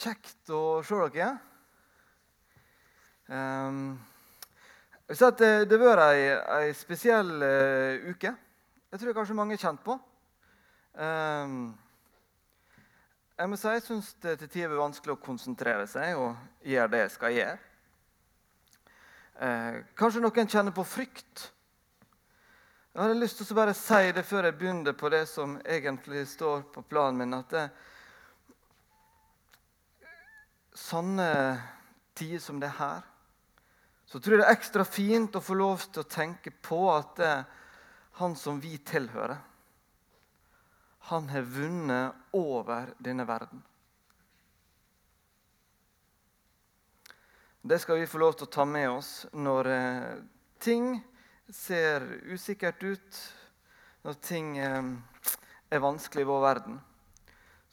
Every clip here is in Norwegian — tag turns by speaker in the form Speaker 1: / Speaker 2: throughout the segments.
Speaker 1: Kjekt å se dere. Um, jeg vil si at det, har vært ei, ei spesiell uh, uke. Jeg tror kanskje mange er kjent på. Um, jeg må si jeg syns det til tider er vanskelig å konsentrere seg og gjøre det jeg skal gjøre. Uh, kanskje noen kjenner på frykt. Jeg hadde lyst til å bare si det før jeg begynner på det som egentlig står på planen min. at det, sånne tider som det her, så tror jeg det er ekstra fint å få lov til å tenke på at han som vi tilhører, han har vunnet over denne verden. Det skal vi få lov til å ta med oss når eh, ting ser usikkert ut, når ting eh, er vanskelig i vår verden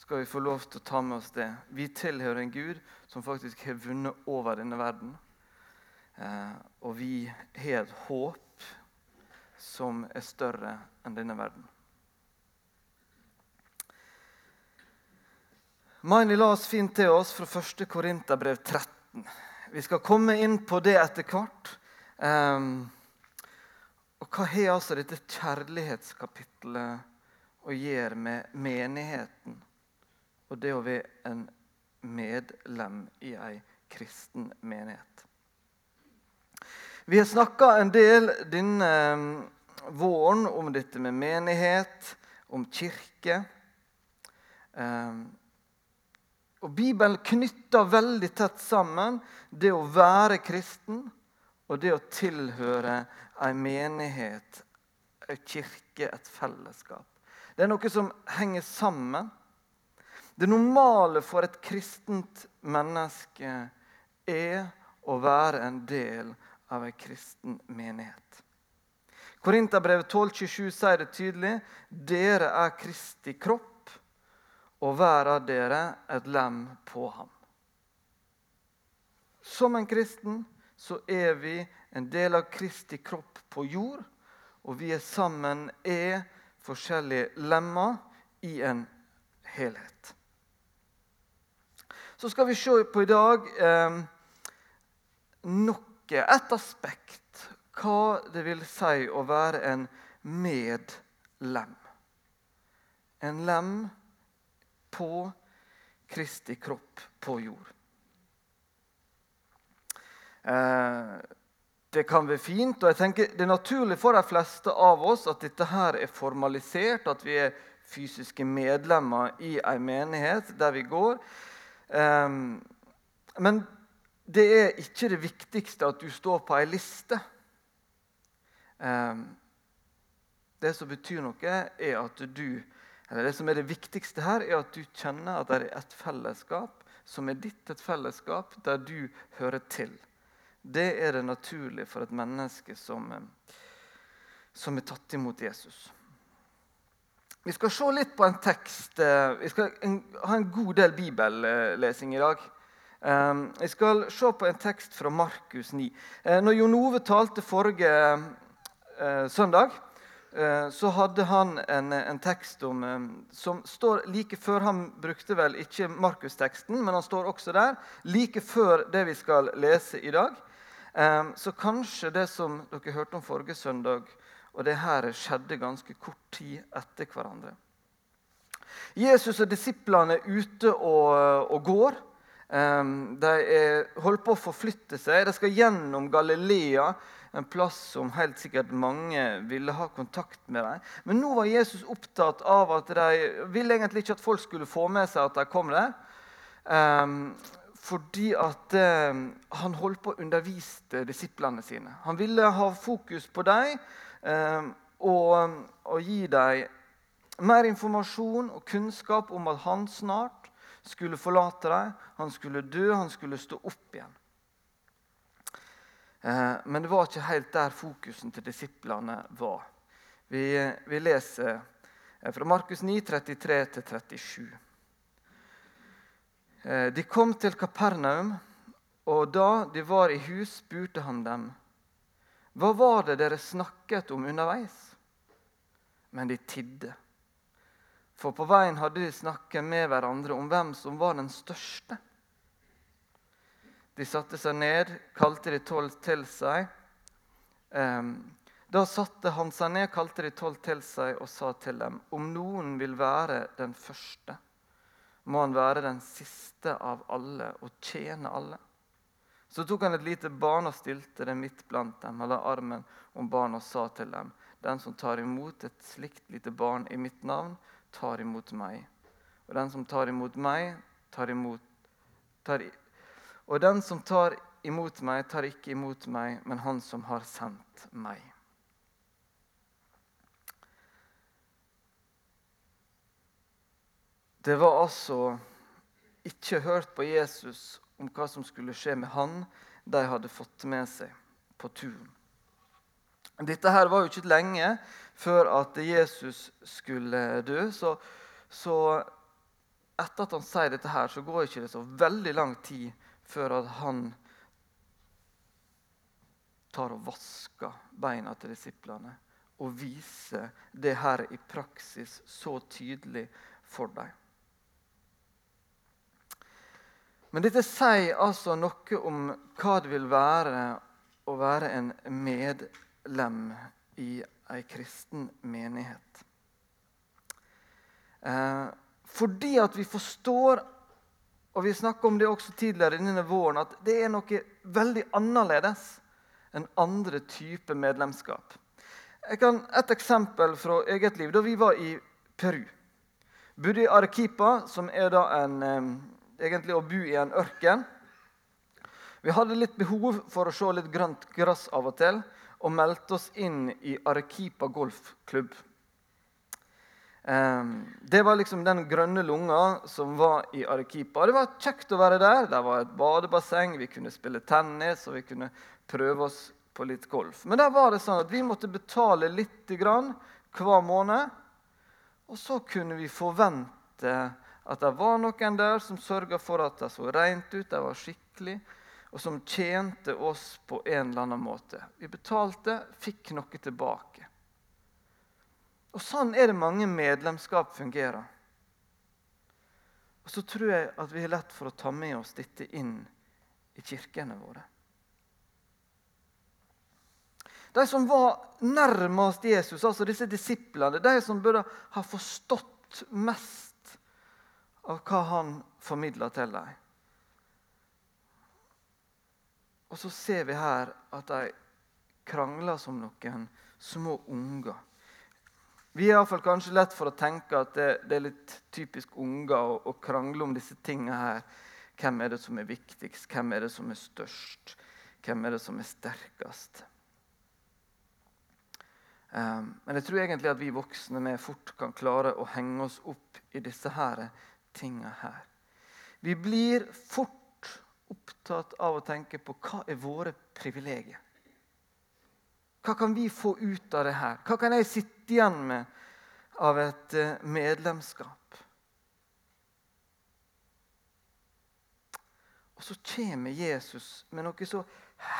Speaker 1: skal vi få lov til å ta med oss det. Vi tilhører en Gud som faktisk har vunnet over denne verden. Eh, og vi har et håp som er større enn denne verden. Maini la oss fint til oss fra 1. Korinterbrev 13. Vi skal komme inn på det etter hvert. Um, og hva har altså dette kjærlighetskapitlet å gjøre med menigheten? Og det å være en medlem i ei kristen menighet. Vi har snakka en del denne eh, våren om dette med menighet, om kirke. Eh, og Bibelen knytter veldig tett sammen det å være kristen og det å tilhøre ei menighet, ei kirke, et fellesskap. Det er noe som henger sammen. Det normale for et kristent menneske er å være en del av en kristen menighet. Korinterbrevet 12,27 sier det tydelig. Dere er Kristi kropp, og hver av dere et lem på ham. Som en kristen så er vi en del av Kristi kropp på jord, og vi er sammen er forskjellige lemmer i en helhet så skal vi se på i dag eh, noe, et aspekt, hva det vil si å være en medlem. En lem på Kristi kropp på jord. Eh, det kan være fint, og jeg tenker det er naturlig for de fleste av oss at dette her er formalisert, at vi er fysiske medlemmer i en menighet der vi går. Um, men det er ikke det viktigste at du står på ei liste. Um, det som betyr noe, er at du eller Det som er det viktigste her, er at du kjenner at det er et fellesskap som er ditt, et fellesskap der du hører til. Det er det naturlige for et menneske som, som er tatt imot Jesus. Vi skal se litt på en tekst. Eh, vi skal ha en god del bibellesing i dag. Jeg vi skal se på en tekst fra Markus 9. Eh, når Jon Ove talte forrige søndag, så hadde han en, en tekst om, som står like før Han brukte vel ikke Markus-teksten, men han står også der. Like før det vi skal lese i dag. Så kanskje det som dere hørte om forrige søndag, og det her skjedde ganske kort tid etter hverandre. Jesus og disiplene er ute og, og går. De er, holder på å forflytte seg. De skal gjennom Galilea, en plass som helt sikkert mange ville ha kontakt med dem. Men nå var Jesus opptatt av at de ville egentlig ikke at folk skulle få med seg at de kom der. fordi at han holdt på å undervise disiplene sine. Han ville ha fokus på dem og, og gi dem mer informasjon og kunnskap om at han snart skulle forlate dem. Han skulle dø, han skulle stå opp igjen. Ehm, men det var ikke helt der fokusen til disiplene var. Vi, vi leser eh, fra Markus 9, 33-37. Ehm, de kom til Kapernaum, og da de var i hus, spurte han dem hva var det dere snakket om underveis? Men de tidde. For på veien hadde de snakket med hverandre om hvem som var den største. De satte seg ned, kalte de tolv til seg. Um, da satte han seg ned, kalte de tolv til seg og sa til dem.: Om noen vil være den første, må han være den siste av alle og tjene alle. Så tok han et lite barn og stilte det midt blant dem, eller armen om barnet, og sa til dem.: Den som tar imot et slikt lite barn i mitt navn, tar imot meg. Og den som tar imot meg, tar imot tar, Og den som tar imot meg, tar ikke imot meg, men han som har sendt meg. Det var altså ikke hørt på Jesus om hva som skulle skje med han de hadde fått med seg på turen. Dette her var jo ikke lenge før at Jesus skulle dø. Så, så etter at han sier dette, her, så går ikke det så veldig lang tid før at han tar og vasker beina til disiplene og viser det her i praksis så tydelig for dem. Men dette sier altså noe om hva det vil være å være en medlem i ei kristen menighet. Eh, fordi at vi forstår, og vi snakka om det også tidligere denne våren, at det er noe veldig annerledes enn andre typer medlemskap. Jeg kan, Et eksempel fra eget liv. Da vi var i Peru, bodde i Arequipa, som er da en eh, egentlig å bo i en ørken. Vi hadde litt behov for å se litt grønt gress av og til, og meldte oss inn i Arequipa golfklubb. Ehm, det var liksom den grønne lunga som var i Arequipa. Det var kjekt å være der. Det var et badebasseng, vi kunne spille tennis og vi kunne prøve oss på litt golf. Men der var det sånn at vi måtte betale litt hver måned. Og så kunne vi forvente at det var noen der som sørga for at det så rent ut, det var skikkelig, og som tjente oss på en eller annen måte. Vi betalte, fikk noe tilbake. Og Sånn er det mange medlemskap fungerer. Og Så tror jeg at vi har lett for å ta med oss dette inn i kirkene våre. De som var nærmest Jesus, altså disse disiplene, de som burde ha forstått mest av hva han formidler til dem. Og så ser vi her at de krangler som noen små unger. Vi er iallfall kanskje lett for å tenke at det, det er litt typisk unger å, å, krangle om disse tingene her. Hvem er det som er viktigst? Hvem er det som er størst? Hvem er det som er sterkest? Um, men jeg tror egentlig at vi voksne med fort kan klare å henge oss opp i disse her tinga her. Vi blir fort opptatt av å tenke på hva er våre privilegier. Hva kan vi få ut av det her? Hva kan jeg sitte igjen med av et eh, medlemskap? Og så kommer Jesus med noe så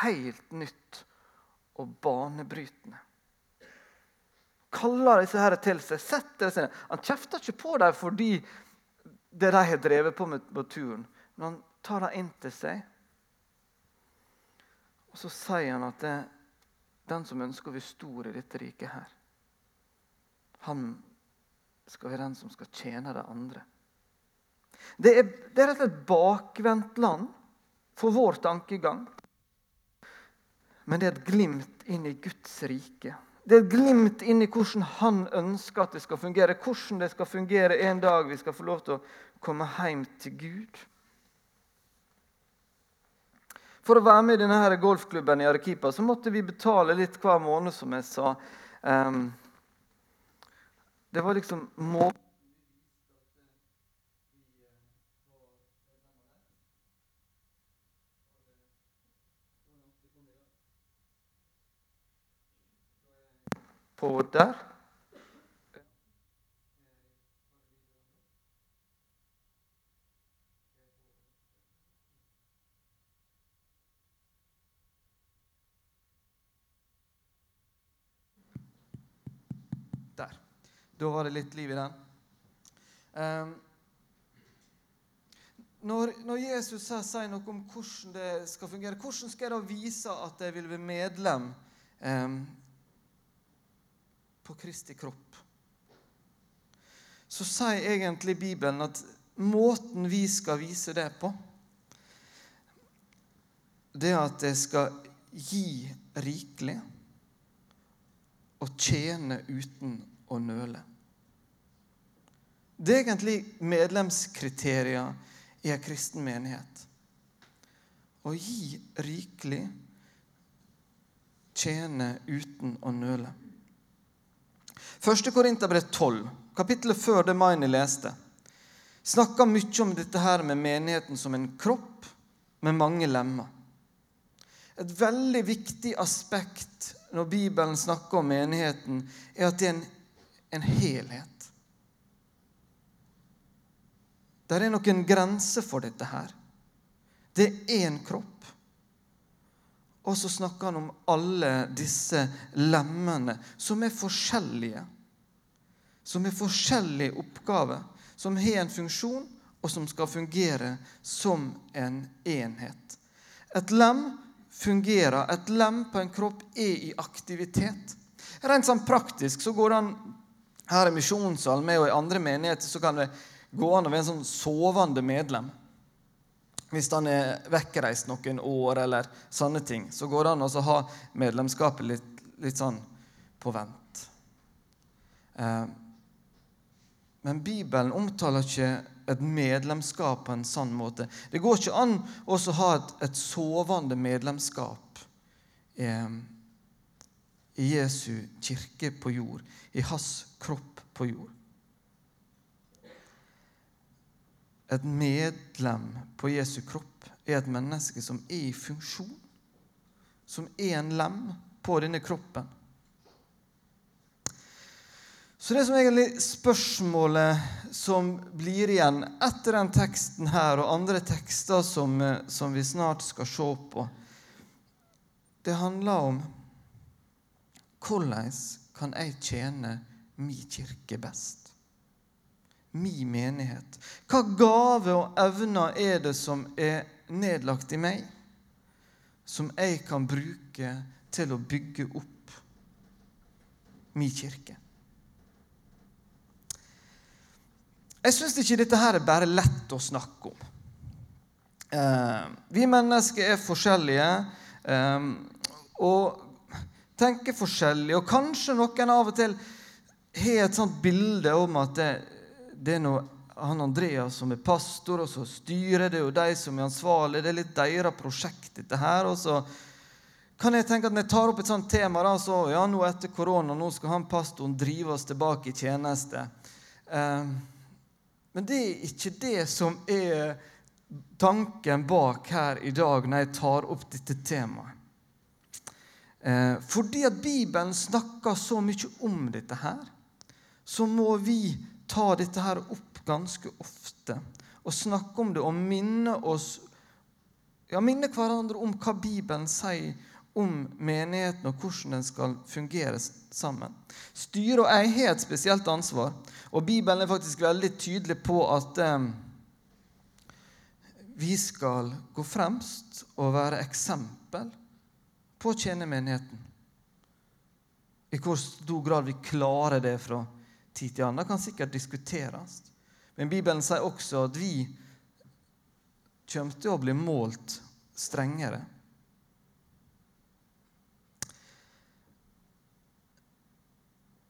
Speaker 1: helt nytt og banebrytende. Kaller disse her til seg, setter seg. Han kjefter ikke på dem fordi det de har drevet på med på turen. Men han tar det inn til seg. Og så sier han at det, den som ønsker å bli stor i dette riket her, han skal være den som skal tjene de andre. Det er, det er rett og slett bakvendt land for vår tankegang. Men det er et glimt inn i Guds rike det er et glimt inn i hvordan han ønsker at det skal fungere. Hvordan det skal fungere en dag vi skal få lov til å komme hjem til Gud. For å være med i denne golfklubben i Arequipa så måtte vi betale litt hver måned, som jeg sa. Det var liksom må på der. Der. Da var det litt liv i den. Um, når, når, Jesus her sier noe om hvordan det skal fungere, hvordan skal jeg da vise at jeg vil være medlem eh, på Kristi kropp? Så sier egentlig Bibelen at måten vi skal vise det på, det er at jeg skal gi rikelig og tjene uten å nøle. Det er egentlig medlemskriterier i en kristen menighet. Å gi rikelig, tjene uten å nøle. 1. Korinterbrev 12, kapittelet før det Maini leste, snakker mye om dette her med menigheten som en kropp med mange lemmer. Et veldig viktig aspekt når Bibelen snakker om menigheten, er at det er en, en helhet. Det er noen grenser for dette her. Det er én kropp. Og så snakker han om alle disse lemmene, som er forskjellige. Som er forskjellige oppgaver, som har en funksjon, og som skal fungere som en enhet. Et lem fungerer. Et lem på en kropp er i aktivitet. Rent sånn praktisk så går det an her i misjonssalen og i andre menigheter så kan det gå an å være en sånn sovende medlem. Hvis han er vekkreist noen år eller sånne ting, så går det an å ha medlemskapet litt, litt sånn på vent. Eh, men Bibelen omtaler ikke et medlemskap på en sånn måte. Det går ikke an å ha et, et, sovende medlemskap eh, i Jesu kirke på jord, i hans kropp på jord. Et medlem på Jesu kropp er et menneske som er i funksjon. Som er en lem på denne kroppen. Så det som egentlig spørsmålet som blir igjen etter den teksten her og andre tekster som, som vi snart skal se på, det handler om hvordan kan jeg tjene min kirke best? Min menighet? Hva gave og evner er det som er nedlagt i meg, som jeg kan bruke til å bygge opp min kirke? Jeg syns ikke dette her er bare lett å snakke om. Eh, vi mennesker er forskjellige eh, og tenker forskjellig. Og kanskje noen av og til har et sånt bilde om at det, det er noe han Andreas som er pastor, og så styrer det jo de som er ansvarlige. Det er litt deres prosjekt, dette her. Og så kan jeg tenke at når jeg tar opp et sånt tema, da, så ja, nå etter korona nå skal han pastoren drive oss tilbake i tjeneste. Eh, men det er ikke det som er tanken bak her i dag når jeg tar opp dette temaet. Eh, fordi at Bibelen snakker så mye om dette her, så må vi ta dette her opp ganske ofte og snakke om det og minne oss ja, minne hverandre om hva Bibelen sier om menigheten og hvordan den skal fungere sammen. Styre og jeg har et spesielt ansvar, og Bibelen er faktisk veldig tydelig på at eh, vi skal gå fremst og være eksempel på å tjene menigheten. I hvor stor grad vi klarer det fra tid til annen kan sikkert diskuteres. Men Bibelen sier også at vi kommer til å bli målt strengere.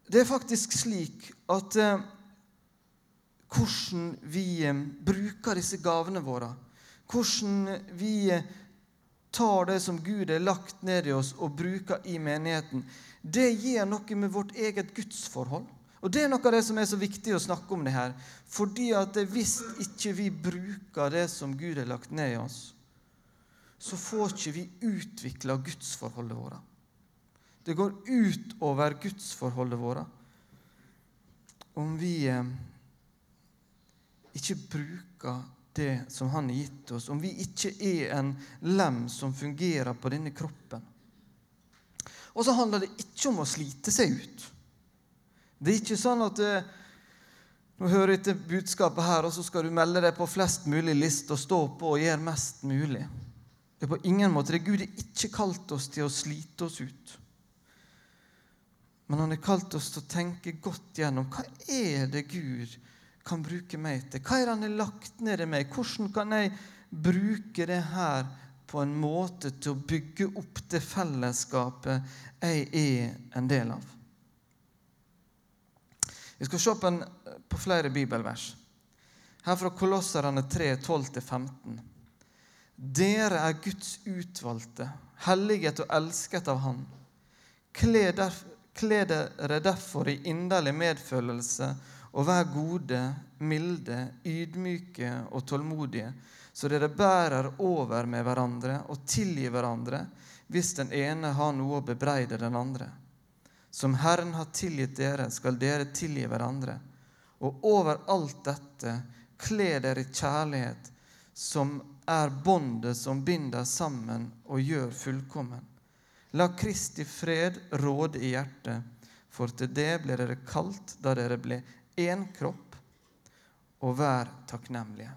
Speaker 1: Det er faktisk slik at eh, hvordan vi eh, bruker disse gavene våre, hvordan vi eh, tar det som Gud har lagt ned i oss, og bruker i menigheten, det gir noe med vårt eget gudsforhold. Og Det er noe av det som er så viktig å snakke om det her. Fordi at hvis ikke vi bruker det som Gud har lagt ned i oss, så får ikke vi utvikla gudsforholdet vårt. Det går ut over gudsforholdet vårt om vi eh, ikke bruker det som Han har gitt oss, om vi ikke er en lem som fungerer på denne kroppen. Og så handler det ikke om å slite seg ut. Det er ikke sånn at eh, Nå hører jeg til budskapet her, og så skal du melde deg på flest mulig list og stå på og gjøre mest mulig. Det er på ingen måte det. Gud har ikke kalt oss til å slite oss ut. Men han har kalt oss til å tenke godt gjennom hva er det Gud kan bruke meg til. Hva er det han har lagt ned i meg? Hvordan kan jeg bruke det her på en måte til å bygge opp det fellesskapet jeg er en del av? Vi skal se på, en, på flere bibelvers. Her fra Kolosserne 3, 12-15. Dere er Guds utvalgte, helliget og elsket av Han. Kle, dere derfor i inderlig medfølelse og vær gode, milde, ydmyke og tålmodige, så dere bærer over med hverandre og tilgir hverandre hvis den ene har noe å bebreide den andre. Som Herren har tilgitt dere, skal dere tilgi hverandre. Og over alt dette kle dere i kjærlighet, som er båndet som binder sammen og gjør fullkommen. La Kristi fred råde i hjertet, for til det ble dere kalt da dere ble én kropp, og vær takknemlige.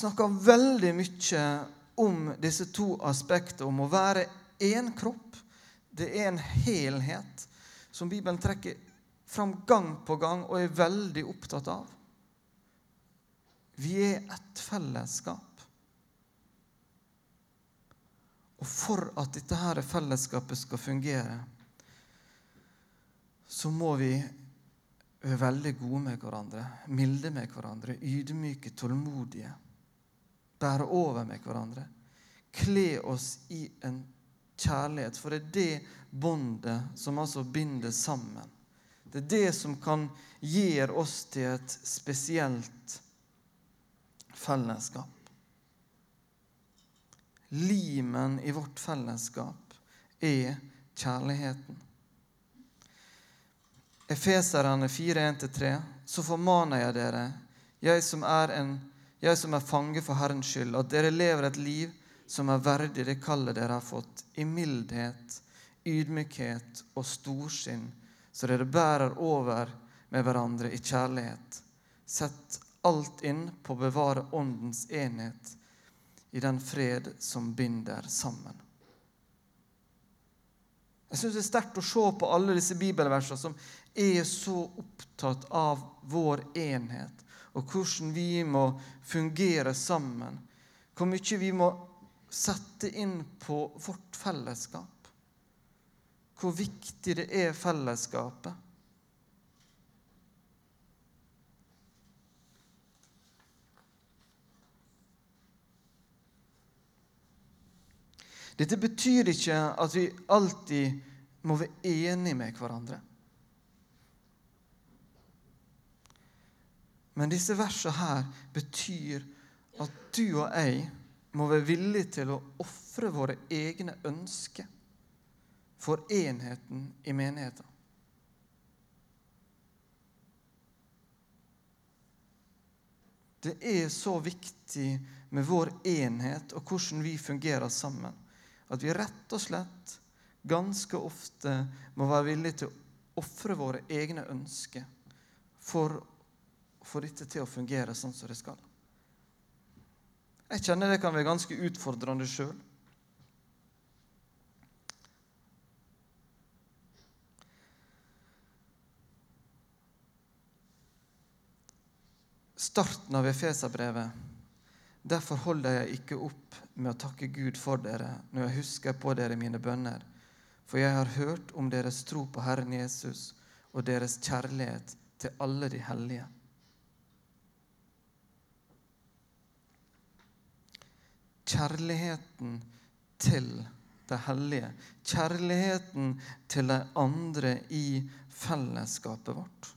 Speaker 1: Snakker veldig mye om disse to aspektene, om å være én kropp. Det er en helhet som Bibelen trekker fram gang på gang og er veldig opptatt av. Vi er et fellesskap. Og for at dette her fellesskapet skal fungere, så må vi være veldig gode med hverandre, milde med hverandre, ydmyke, tålmodige. Bære over med hverandre. Kle oss i en kjærlighet. For det er det båndet som altså binder sammen. Det er det som kan gi oss til et spesielt fellesskap. Limen i vårt fellesskap er kjærligheten. Efeserane 4.1-3, så formaner jeg dere, jeg som, er en, jeg som er fange for Herrens skyld, at dere lever et liv som er verdig det kallet dere har fått, i mildhet, ydmykhet og storsinn, så dere bærer over med hverandre i kjærlighet. Sett alt inn på å bevare Åndens enhet i den fred som binder sammen. Jeg syns det er sterkt å se på alle disse bibelversene som er så opptatt av vår enhet, og hvordan vi må fungere sammen. Hvor mye vi må sette inn på vårt fellesskap. Hvor viktig det er fellesskapet. Dette betyr ikke at vi alltid må være enige med hverandre. Men disse versene her betyr at du og jeg må være villige til å ofre våre egne ønsker for enheten i menigheten. Det er så viktig med vår enhet og hvordan vi fungerer sammen, at vi rett og slett ganske ofte må være villige til å ofre våre egne ønsker for å få dette til å fungere sånn som det skal. Jeg kjenner det kan være ganske utfordrende sjøl. Starten av Efeserbrevet. Derfor holder jeg ikke opp med å takke Gud for dere når jeg husker på dere mine bønner. For jeg har hørt om deres tro på Herren Jesus og deres kjærlighet til alle de hellige. Kjærligheten til det hellige. Kjærligheten til de andre i fellesskapet vårt.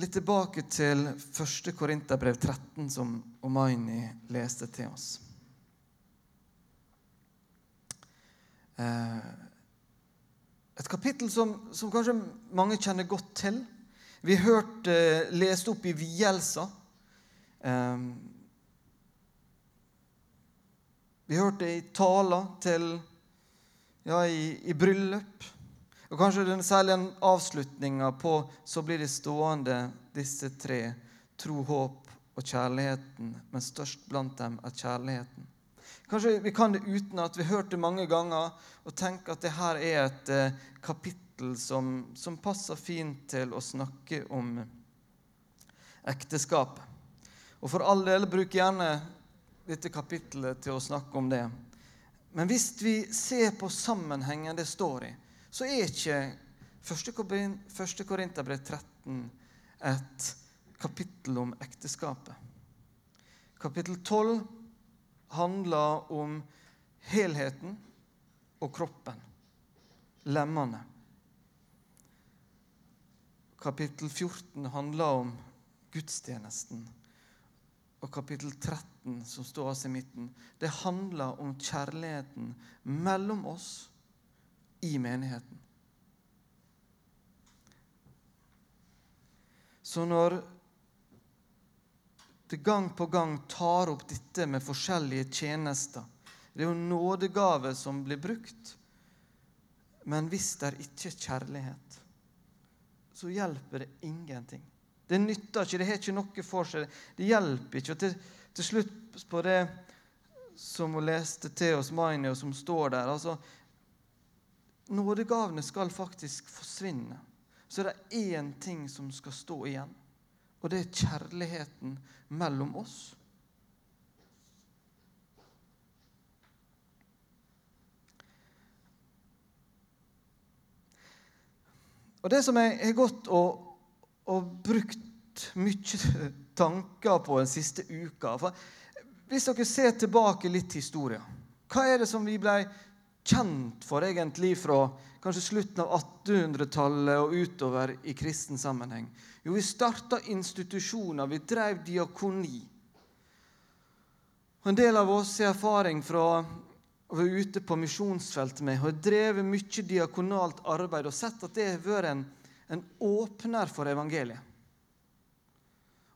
Speaker 1: Litt tilbake til 1. Korinterbrev 13, som Omaini leste til oss. Eh, et kapittel som, som, kanskje mange kjenner godt til. Vi har hørt eh, lest opp i vielser. Eh,
Speaker 2: Vi det i taler til ja, i, i bryllup. Og kanskje den, særlige avslutninga på så blir det stående, disse tre. Tro, håp og kjærligheten, men størst blant dem er kjærligheten. Kanskje vi kan det uten at vi har hørt det mange ganger og tenker at dette er et eh, kapittel som, som, passer fint til å snakke om ekteskap. Og for all del, bruk gjerne dette kapittelet til å snakke om det. Men hvis vi ser på sammenhengen det står i, så er ikke 1. Korinterbrev 13 et kapittel om ekteskapet. Kapittel 12 handler om helheten og kroppen, lemmene. Kapittel 14 handler om gudstjenesten. Og kapittel 13, som står oss i midten, det handler om kjærligheten mellom oss i menigheten. Så når det gang på gang tar opp dette med forskjellige tjenester. Det er jo nådegave som blir brukt. Men hvis det ikke er kjærlighet, så hjelper det ingenting. Det nytter ikke, det har ikke noe for seg. Det hjelper ikke. Og til, til slutt på det som hun leste til oss, Maini, og som står der altså, Nådegavene skal faktisk forsvinne. Så det er én ting som skal stå igjen. Og det er kjærligheten mellom oss. Og Det som jeg har gått og, og brukt mye tanker på den siste uka for Hvis dere ser tilbake litt til historien, hva er det som vi ble kjent for egentlig fra kanskje slutten av 1800-tallet og utover i kristen sammenheng? Jo, vi starta institusjoner, vi drev diakoni. Og En del av oss har erfaring fra å være ute på misjonsfeltet med har drevet mye diakonalt arbeid og sett at det har vært en, en åpner for evangeliet.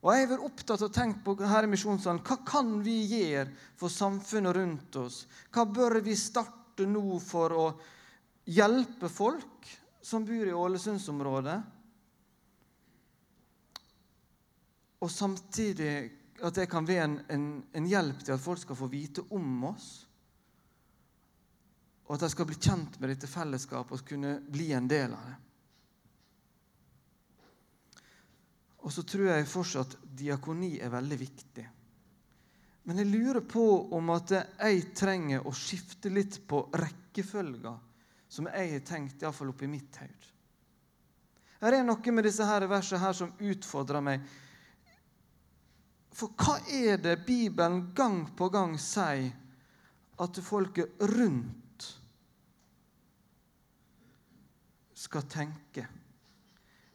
Speaker 2: Og Jeg har vært opptatt å tenke på her i misjonssalen, hva kan vi gjøre for samfunnet rundt oss? Hva bør vi starte nå for å hjelpe folk som bor i Ålesundsområdet? Og samtidig at det kan være en, en, en, hjelp til at folk skal få vite om oss. Og at de skal bli kjent med dette fellesskapet og kunne bli en del av det. Og så tror jeg fortsatt diakoni er veldig viktig. Men jeg lurer på om at jeg trenger å skifte litt på rekkefølga som jeg har tenkt, iallfall oppi mitt hode. Her er noe med disse her versene her som utfordrer meg for hva er det Bibelen gang på gang sier at folket rundt skal tenke?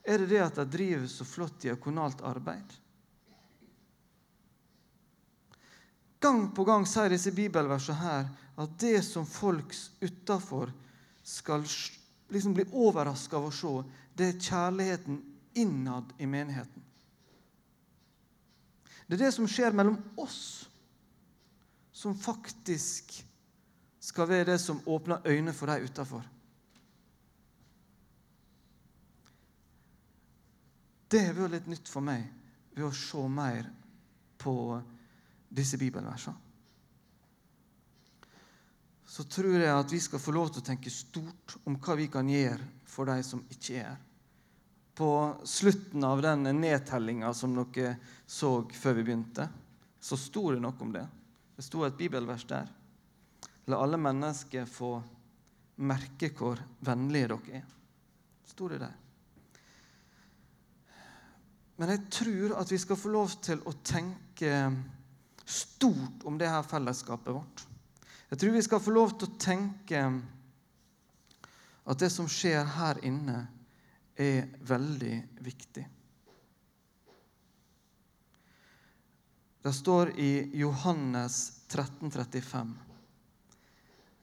Speaker 2: Er det det at de driver så flott diakonalt arbeid? Gang på gang sier disse bibelversene her at det som folk utafor skal liksom bli overraska av å se, det er kjærligheten innad i menigheten. Det er det som skjer mellom oss, som faktisk skal være det som åpner øynene for de utafor. Det har vært litt nytt for meg ved å se mer på disse bibelversene. Så tror jeg at vi skal få lov til å tenke stort om hva vi kan gjøre for de som ikke er her på slutten av den nedtellinga som dere så før vi begynte, så sto det noe om det. Det sto et bibelvers der. La alle mennesker få merke hvor vennlige dere er. Sto det der. Men jeg tror at vi skal få lov til å tenke stort om det her fellesskapet vårt. Jeg tror vi skal få lov til å tenke at det som skjer her inne, er veldig viktig. Det står i Johannes 13, 35.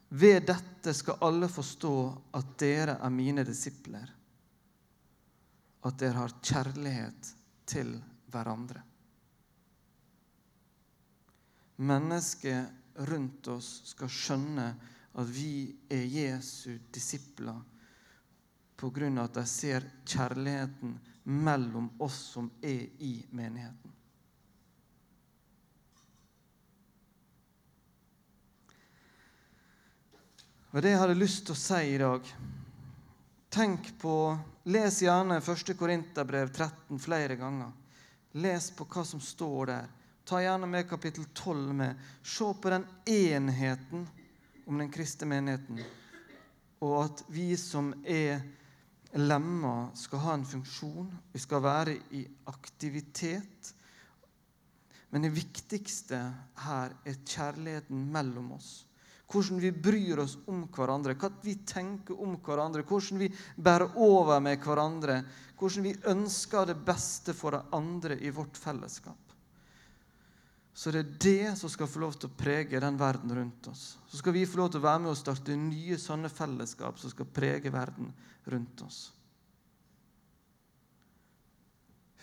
Speaker 2: Ved dette skal alle forstå at dere er mine disipler, at dere har kjærlighet til hverandre. Mennesket rundt oss skal skjønne at vi er Jesu disipler av at de ser kjærligheten mellom oss som er i menigheten. Og Det jeg hadde lyst til å si i dag Tenk på Les gjerne 1. Korinterbrev 13 flere ganger. Les på hva som står der. Ta gjerne med kapittel 12 med. Se på den enheten om den kristne menigheten, og at vi som er lemmer, skal ha en funksjon. Vi skal være i aktivitet. Men det viktigste her er kjærligheten mellom oss. Hvordan vi bryr oss om hverandre, hva vi tenker om hverandre, hvordan vi bærer over med hverandre, hvordan vi ønsker det beste for de andre i vårt fellesskap. Så det er det som skal få lov til å prege den verden rundt oss. Så skal vi få lov til å være med og starte nye sånne fellesskap som skal prege verden rundt oss.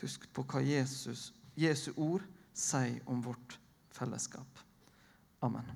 Speaker 2: Husk på hva Jesus, Jesu ord sier om vårt fellesskap. Amen.